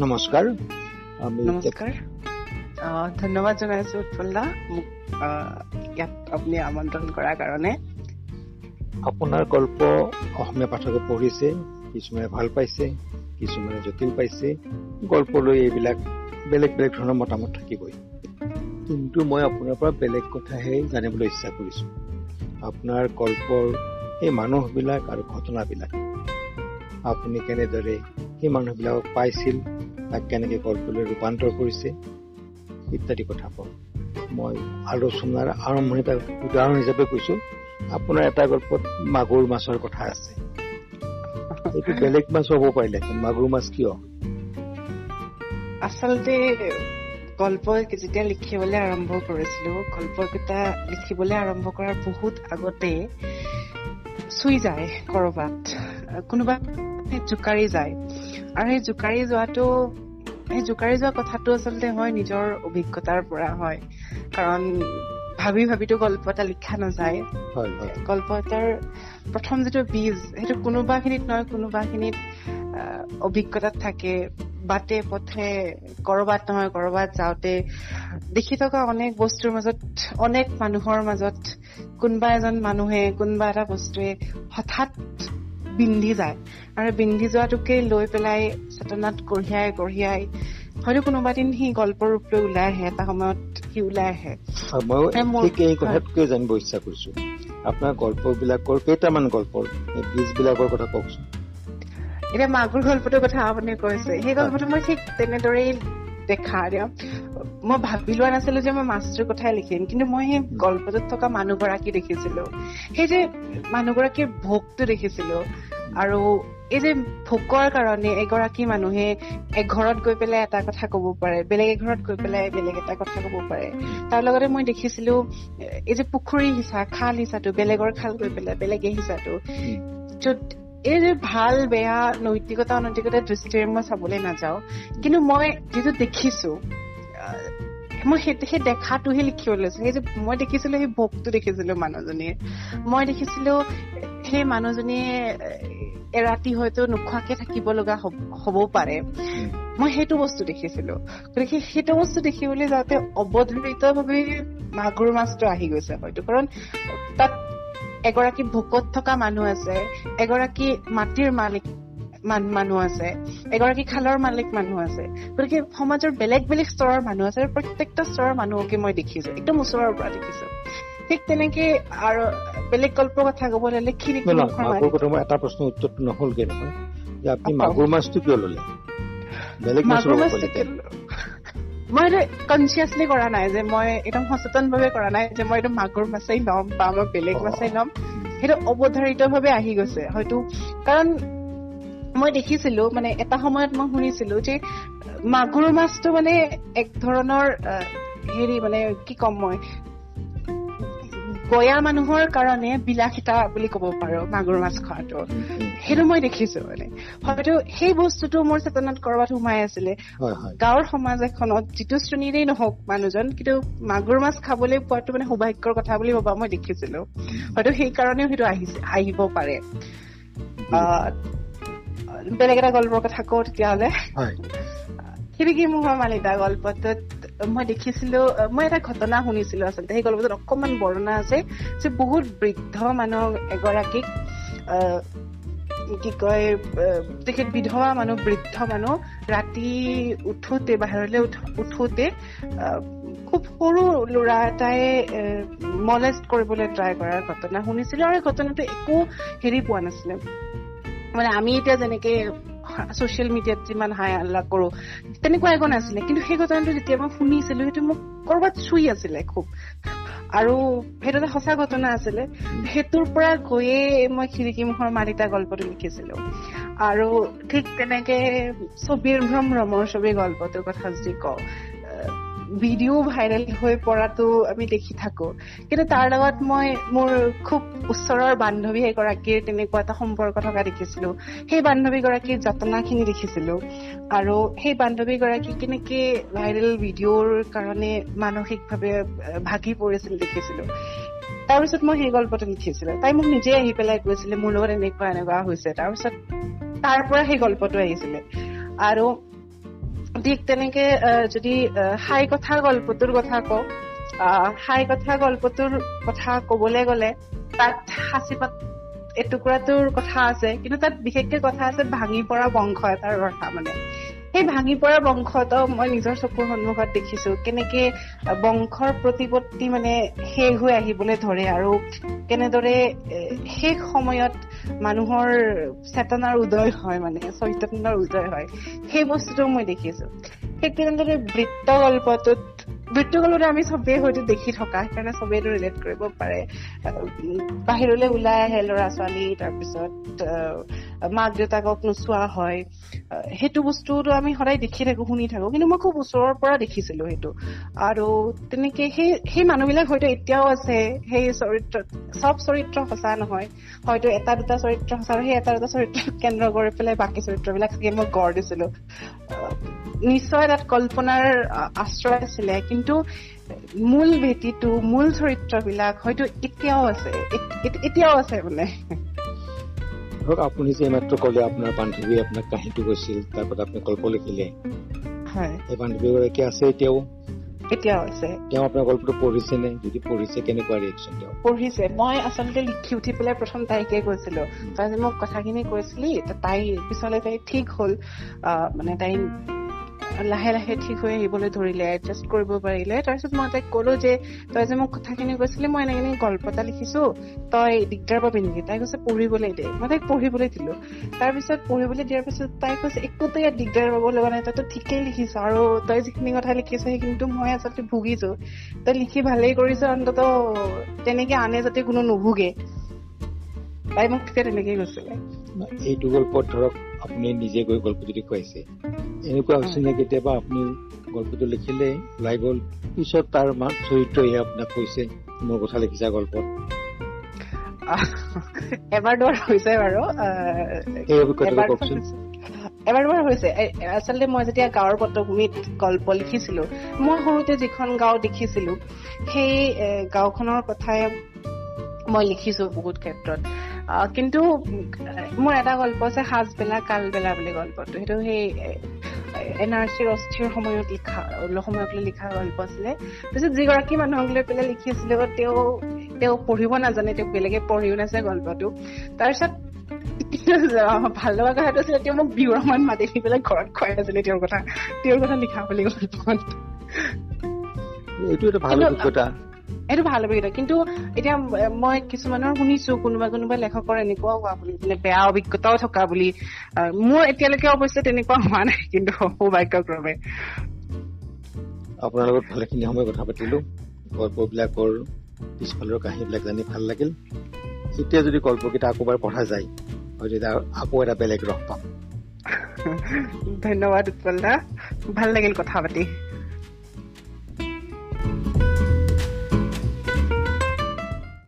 নমস্কাৰ। নমস্কাৰ। ধন্যবাদ জনাইছো উৎপল দা মোক ইয়াত আপুনি আমন্ত্ৰণ কৰাৰ কাৰণে। আপোনাৰ গল্প অসমীয়া পাঠকে পঢ়িছে কিছুমানে ভাল পাইছে কিছুমানে জটিল পাইছে। গল্প লৈ এইবিলাক বেলেগ বেলেগ ধৰণৰ মতামত থাকিবই। কিন্তু মই আপোনাৰ পৰা বেলেগ কথাহে জানিবলৈ ইচ্ছা কৰিছো। আপোনাৰ গল্পৰ সেই মানুহবিলাক আৰু ঘটনাবিলাক। আপুনি কেনেদৰে সেই মানুহবিলাকক পাইছিল? তাক কেনেকে গল্পলৈ ৰূপান্তৰ কৰিছে ইত্যাদি কথা কওঁ। মই আলোচনাৰ আৰম্ভণিত উদাহৰণ হিচাপে কৈছো। আপোনাৰ এটা গল্পত মাগুৰ মাছৰ কথা আছে। এইটো বেলেগ মাছ হ'ব পাৰিলে মাগুৰ মাছ কিয়? আচলতে গল্প যেতিয়া লিখিবলৈ আৰম্ভ কৰিছিলো গল্পকেইটা লিখিবলৈ আৰম্ভ কৰাৰ বহুত আগতে চুই যায় কৰবাত। কোনোবা জোকাৰি যায়। আৰু সেই জোকাৰি যোৱাটো সেই জোকাৰি যোৱা কথাটো আচলতে হয় নিজৰ অভিজ্ঞতাৰ পৰা হয়। কাৰণ ভাবি ভাবিতো গল্প এটা লিখা নাযায়। গল্প এটাৰ প্ৰথম যিটো বীজ সেইটো কোনোবা খিনিত নহয় কোনোবা খিনিত অভিজ্ঞতাত থাকে। বাটে পথে কৰবাত নহয় কৰবাত যাওঁতে দেখি থকা অনেক বস্তুৰ মাজত অনেক মানুহৰ মাজত কোনোবা এজন মানুহে কোনোবা এটা বস্তুৱে হঠাৎ বিন্ধি যায়। আৰু বিন্ধি যোৱাটোকে লৈ পেলাই চেতনাত কঢ়িয়াই কঢ়িয়াই হয়তো কোনোবা দিন সি গল্পৰ ৰূপ লৈ ওলাই আহে এটা সময়ত সি ওলাই আহে। মই জানিব ইচ্ছা কৰিছো। আপোনাৰ গল্প বিলাকৰ কেইটামান গল্পৰ বীজ বিলাকৰ কথা কওকচোন। এতিয়া মাগুৰ গল্পটোৰ কথা আপুনি কৈছে সেই গল্পটো মই ঠিক তেনেদৰেই দেখা মই ভাবি লোৱা নাছিলো যে মই মাছটোৰ কথাই লিখিম কিন্তু মই সেই গল্পটোত থকা মানুহগৰাকী দেখিছিলো। সেই যে মানুহগৰাকীৰ ভোগটো দেখিছিলো। আৰু এই যে ভোকৰ কাৰণে এগৰাকী মানুহে এঘৰত গৈ পেলাই এটা কথা কব পাৰে বেলেগ এঘৰত গৈ পেলাই বেলেগ এটা কথা কব পাৰে। তাৰ লগতে মই দেখিছিলো এই যে পুখুৰী সিঁচা খাল সিঁচাটো বেলেগৰ খাল গৈ পেলাই বেলেগে সিঁচাটো। য'ত এই যে ভাল বেয়া নৈতিকতা অনৈতিকতাৰ দৃষ্টিৰে মই চাবলৈ নাযাওঁ। কিন্তু মই যিটো দেখিছো মই সেই দেখাটোহে লিখিব লৈছো। সেই যে মই দেখিছিলো সেই ভোগটো দেখিছিলো মানুহজনীয়ে। মই দেখিছিলো সেই মানুহজনীয়ে এৰাতি হয়তো নোখোৱাকে থাকিব লগা হবও পাৰে। মই সেইটো বস্তু দেখিছিলো। গতিকে সেইটো বস্তু দেখিবলৈ যাওঁতে অৱধাৰিত ভাৱে মাগুৰ মাছটো আহি গৈছে হয়তো। কাৰণ তাত এগৰাকী ভোকত থকা মানুহ আছে এগৰাকী মাটিৰ মালিক মানুহ আছে এগৰাকী খালৰ মালিক মানুহ আছে। গতিকে সমাজৰ বেলেগ বেলেগ স্তৰৰ মানুহ আছে প্ৰত্যেকটা স্তৰৰ মানুহকে মই দেখিছো একদম ওচৰৰ পৰা দেখিছো। ঠিক তেনেকে আৰু বেলেগ গল্পৰ কথা কব হলে এটা প্ৰশ্ন উত্তৰটো নহলগে নহয়। যে আপুনি মাগুৰ মাছটো কিয় ললে? মাগুৰ মাছটো মই এইটো কনচিয়াছলি কৰা নাই যে মই একদম সচেতন ভাৱে কৰা নাই যে মই এইটো মাগুৰ মাছেই ল'ম বা মই বেলেগ মাছেই ল'ম। সেইটো অৱধাৰিত ভাৱে আহি গৈছে হয়তো। কাৰণ মই দেখিছিলো মানে এটা সময়ত মই শুনিছিলো যে মাগুৰ মাছটো মানে এক ধৰণৰ হেৰি মানে কি কম মই? গয়া মানুহৰ কাৰণে বিলাসিতা বুলি কব পাৰো মাগুৰ মাছ খোৱাটো। সেইটো মই দেখিছো মানে। হয়তো সেই বস্তুটো মোৰ চেতনাত কৰবাত সোমাই আছিলে। গাঁৱৰ সমাজ এখনত যিটো শ্ৰেণীৰেই নহওক মানুহজন কিন্তু মাগুৰ মাছ খাবলৈ পোৱাটো মানে সৌভাগ্যৰ কথা বুলি ভবা মই দেখিছিলো। হয়তো সেই কাৰণেও সেইটো আহিছে আহিব পাৰে। বেলেগ এটা গল্পৰ কথা কওঁ তেতিয়াহ'লে। খিৰিকী মোহৰ মালিতা গল্পটোত মই দেখিছিলো মই এটা ঘটনা শুনিছিলো আচলতে সেই গল্পটোত অকমান বৰ্ণনা আছে যে বহুত বৃদ্ধ মানুহ এগৰাকীক কি কয় তেখেত বিধৱা মানুহ বৃদ্ধ মানুহ ৰাতি উঠোতে বাহিৰলৈ উঠোতে খুব সৰু ল'ৰা এটাই মলেষ্ট কৰিবলৈ ট্ৰাই কৰাৰ ঘটনা শুনিছিলো আৰু এই ঘটনাটো একো হেৰি পোৱা নাছিলে। মানে আমি এতিয়া যেনেকে ছচিয়েল মিডিয়াত যিমান হাই আল্লাহ কৰো তেনেকুৱা একো নাছিলে। কিন্তু সেই ঘটনাটো যেতিয়া মই শুনিছিলো সেইটো মোক কৰবাত চুই আছিলে খুব। আৰু সেইটো এটা সঁচা ঘটনা আছিলে। সেইটোৰ পৰা গৈয়ে মই খিৰিকী মুখৰ মালিতা গল্পটো লিখিছিলো। আৰু ঠিক তেনেকে ছবিৰ ভ্ৰম ভ্ৰমৰ ছবি গল্পটোৰ কথা যদি কওঁ ভিডিঅ' ভাইৰেল হৈ পৰাটো আমি দেখি থাকো। কিন্তু তাৰ লগত মই মোৰ খুব ওচৰৰ বান্ধৱী এগৰাকীৰ তেনেকুৱা এটা সম্পৰ্ক থকা দেখিছিলো। সেই বান্ধৱীগৰাকীৰ যাতনাখিনি দেখিছিলো। আৰু সেই বান্ধৱীগৰাকী কেনেকে ভাইৰেল ভিডিঅ'ৰ কাৰণে মানসিকভাৱে ভাগি পৰিছিল দেখিছিলো। তাৰপিছত মই সেই গল্পটো লিখিছিলো। তাই মোক নিজে আহি পেলাই কৈছিলে মোৰ লগত এনেকুৱা এনেকুৱা হৈছে। তাৰপিছত তাৰ পৰা সেই গল্পটো আহিছিলে। আৰু ঠিক তেনেকে যদি হাই কথা গল্পটোৰ কথা কওঁ হাই কথা গল্পটোৰ কথা কবলৈ গলে তাত সাঁচিপাত এটুকুৰাটোৰ কথা আছে কিন্তু তাত বিশেষকে কথা আছে ভাঙি পৰা বংশ এটাৰ কথা মানে। সেই ভাঙি পৰা বংশটো মই নিজৰ চকুৰ সন্মুখত দেখিছো। কেনেকে বংশৰ প্ৰতিপত্তি মানে শেষ হৈ আহিবলৈ ধৰে আৰু কেনেদৰে শেষ সময়ত মানুহৰ চেতনাৰ উদয় হয় মানে চৈতন্যৰ উদয় হয়। সেই বস্তুটো মই দেখিছো। ঠিক তেনেদৰে বৃত্ত গল্পটোত গল্পটো আমি চবেই হয়তো দেখি থকা সেইকাৰণে চবেই এইটো ৰিলেট কৰিব পাৰে। বাহিৰলৈ ওলাই আহে ল'ৰা ছোৱালী তাৰপিছত মাক দেউতাকক নোচোৱা হয়। সেইটো বস্তুটো আমি সদায় দেখি থাকো শুনি থাকো কিন্তু মই খুব ওচৰৰ পৰা দেখিছিলো সেইটো। আৰু তেনেকে সেই সেই মানুহবিলাক হয়তো এতিয়াও আছে সেই চৰিত্ৰ চব চৰিত্ৰ সঁচা নহয়। হয়তো এটা দুটা চৰিত্ৰ সঁচা সেই এটা দুটা চৰিত্ৰ কেন্দ্ৰ কৰি পেলাই বাকী চৰিত্ৰবিলাক চাগে মই গঢ় দিছিলো। নিশ্চয় তাত কল্পনাৰ আশ্ৰয় আছিলে কিন্তু মূল ভেটিটো মূল চৰিত্ৰবিলাক হয়তো এতিয়াও আছে এত- এত- এতিয়াও আছে মানে ধৰক আপুনি যে এইমাত্ৰ ক'লে আপোনাৰ বান্ধৱীয়ে আপোনাক কাহিনীটো কৈছিল তাৰপৰা আপুনি গল্প লিখিলে। হয়। এই বান্ধৱীগৰাকী আছে এতিয়াও? এতিয়াও আছে। তেওঁ আপোনাৰ গল্পটো যদি পঢ়িছে কেনেকুৱা ৰিয়েকশ্যন তেওঁ? পঢ়িছে। মই আচলতে লিখি উঠি পেলাই প্ৰথম তাইকে কৈছিলো। তাই যে মোক কথাখিনি কৈছিলি তাই পিছলে তাই ঠিক হ'ল। মানে তাই লাহে লাহে ঠিক হৈ আহিবলৈ ধৰিলে এডজাষ্ট কৰিব পাৰিলে। তাৰপিছত মই তাইক কলো যে তই যে মোক কথাখিনি কৈছিলি মই এনেকে এনেকে গল্প এটা লিখিছো তই দিগদাৰ পাবি নেকি? তাই কৈছে পঢ়িবলৈ দে। মই তাইক পঢ়িবলৈ দিলো। তাৰপিছত পঢ়িবলৈ দিয়াৰ পিছত তাই কৈছে একোতো ইয়াত দিগদাৰ পাব লগা নাই তইতো ঠিকেই লিখিছ। আৰু তই যিখিনি কথা লিখিছ সেইখিনিতো মই আচলতে ভুগিছো। তই লিখি ভালেই কৰিছ অন্তত তেনেকে আনে যাতে কোনো নুভুগে। তাই মোক তেতিয়া তেনেকেই কৈছিলে। এইটো গল্পত ধৰক আপুনি নিজে গৈ গল্পটো দেখুৱাইছে এনেকুৱা হৈছে নে কেতিয়াবা আপুনি গল্পটো লিখিলে ওলাই গ'ল পিছত তাৰ মা- চৰিত্ৰই আপোনাক কৈছে মোৰ কথা লিখিছা গল্পত? আহ, এবাৰ দুবাৰ হৈছে বাৰু আহ, সেই অভিজ্ঞতাটো এবাৰ কওকচোন। এবাৰ দুবাৰ হৈছে। এ- আচলতে মই যেতিয়া গাঁৱৰ পটভূমিত গল্প লিখিছিলো মই সৰুতে যিখন গাঁও দেখিছিলো সেই গাঁওখনৰ কথাই মই লিখিছো বহুত ক্ষেত্ৰত। কিন্তু মোৰ এটা গল্প আছে সাজবেলা কালবেলা বুলি গল্পটো। সেইটো সেই এন আৰ চিৰ অস্থিৰ সময়ত লিখা সময়ক লৈ লিখা গল্প আছিলে তাৰপিছত যিগৰাকী মানুহক লৈ পেলাই লিখিছিলো তেওঁ তেওঁ পঢ়িব নাজানে তেওঁ বেলেগে পঢ়িও নাযায় গল্পটো। তাৰপিছত ভাল লগা কথাটো আছিলে তেওঁ মোক বিহুৰ সময়ত মাতি দি পেলাই ঘৰত খুৱাই আছিলে তেওঁৰ কথা তেওঁৰ কথা লিখা বুলি গল্পত। এইটো এটা ভাল অভিজ্ঞতা। এইটো ভাল অভিজ্ঞতা। কিন্তু এতিয়া মই কিছুমানৰ শুনিছো কোনোবা কোনোবা লেখকৰ এনেকুৱাও হোৱা বুলি মানে বেয়া অভিজ্ঞতাও থকা বুলি। মোৰ এতিয়ালৈকে অৱশ্যে তেনেকুৱা হোৱা নাই কিন্তু সৌভাগ্যক্ৰমে। আপোনাৰ লগত ভালেখিনি সময় কথা পাতিলো। গল্পবিলাকৰ পিছফালৰ কাহিনীবিলাক জানি ভাল লাগিল। এতিয়া যদি গল্পকেইটা আকৌ এবাৰ পঢ়া যায় হয়তো এতিয়া আকৌ এটা বেলেগ ৰস পাম। ধন্যবাদ উৎপল দা ভাল লাগিল কথা পাতি।